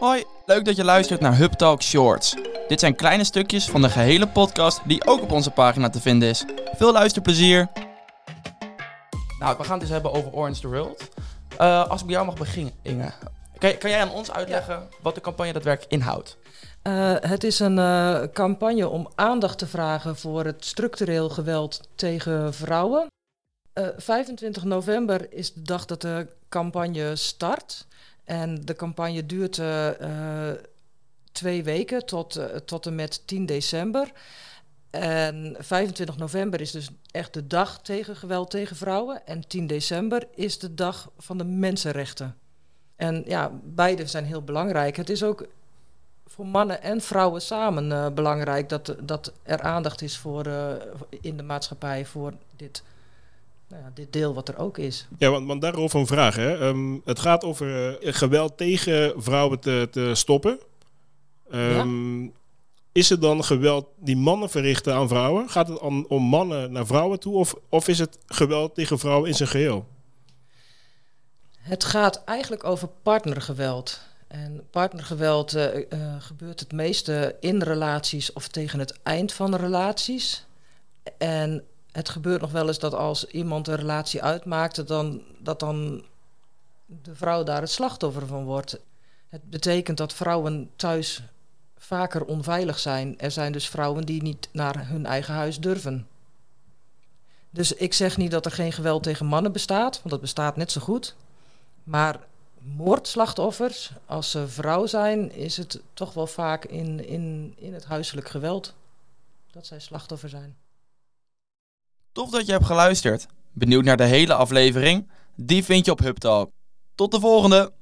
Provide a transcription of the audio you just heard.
Hoi, leuk dat je luistert naar Hub Talk Shorts. Dit zijn kleine stukjes van de gehele podcast die ook op onze pagina te vinden is. Veel luisterplezier. Nou, we gaan het dus hebben over Orange the World. Uh, als ik bij jou mag beginnen, Inge. Kan, kan jij aan ons uitleggen wat de campagne daadwerkelijk inhoudt? Uh, het is een uh, campagne om aandacht te vragen voor het structureel geweld tegen vrouwen. 25 november is de dag dat de campagne start. En de campagne duurt uh, twee weken tot, uh, tot en met 10 december. En 25 november is dus echt de dag tegen geweld tegen vrouwen. En 10 december is de dag van de mensenrechten. En ja, beide zijn heel belangrijk. Het is ook voor mannen en vrouwen samen belangrijk dat, dat er aandacht is voor, in de maatschappij voor dit nou ja, dit deel wat er ook is. Ja, want, want daarover een vraag. Hè. Um, het gaat over uh, geweld tegen vrouwen te, te stoppen. Um, ja. Is het dan geweld die mannen verrichten aan vrouwen? Gaat het om, om mannen naar vrouwen toe? Of, of is het geweld tegen vrouwen in zijn geheel? Het gaat eigenlijk over partnergeweld. En partnergeweld uh, uh, gebeurt het meeste in relaties of tegen het eind van relaties. En het gebeurt nog wel eens dat als iemand een relatie uitmaakt, dan, dat dan de vrouw daar het slachtoffer van wordt. Het betekent dat vrouwen thuis vaker onveilig zijn. Er zijn dus vrouwen die niet naar hun eigen huis durven. Dus ik zeg niet dat er geen geweld tegen mannen bestaat, want dat bestaat net zo goed. Maar moordslachtoffers, als ze vrouw zijn, is het toch wel vaak in, in, in het huiselijk geweld dat zij slachtoffer zijn. Tof dat je hebt geluisterd. Benieuwd naar de hele aflevering? Die vind je op HubTalk. Tot de volgende!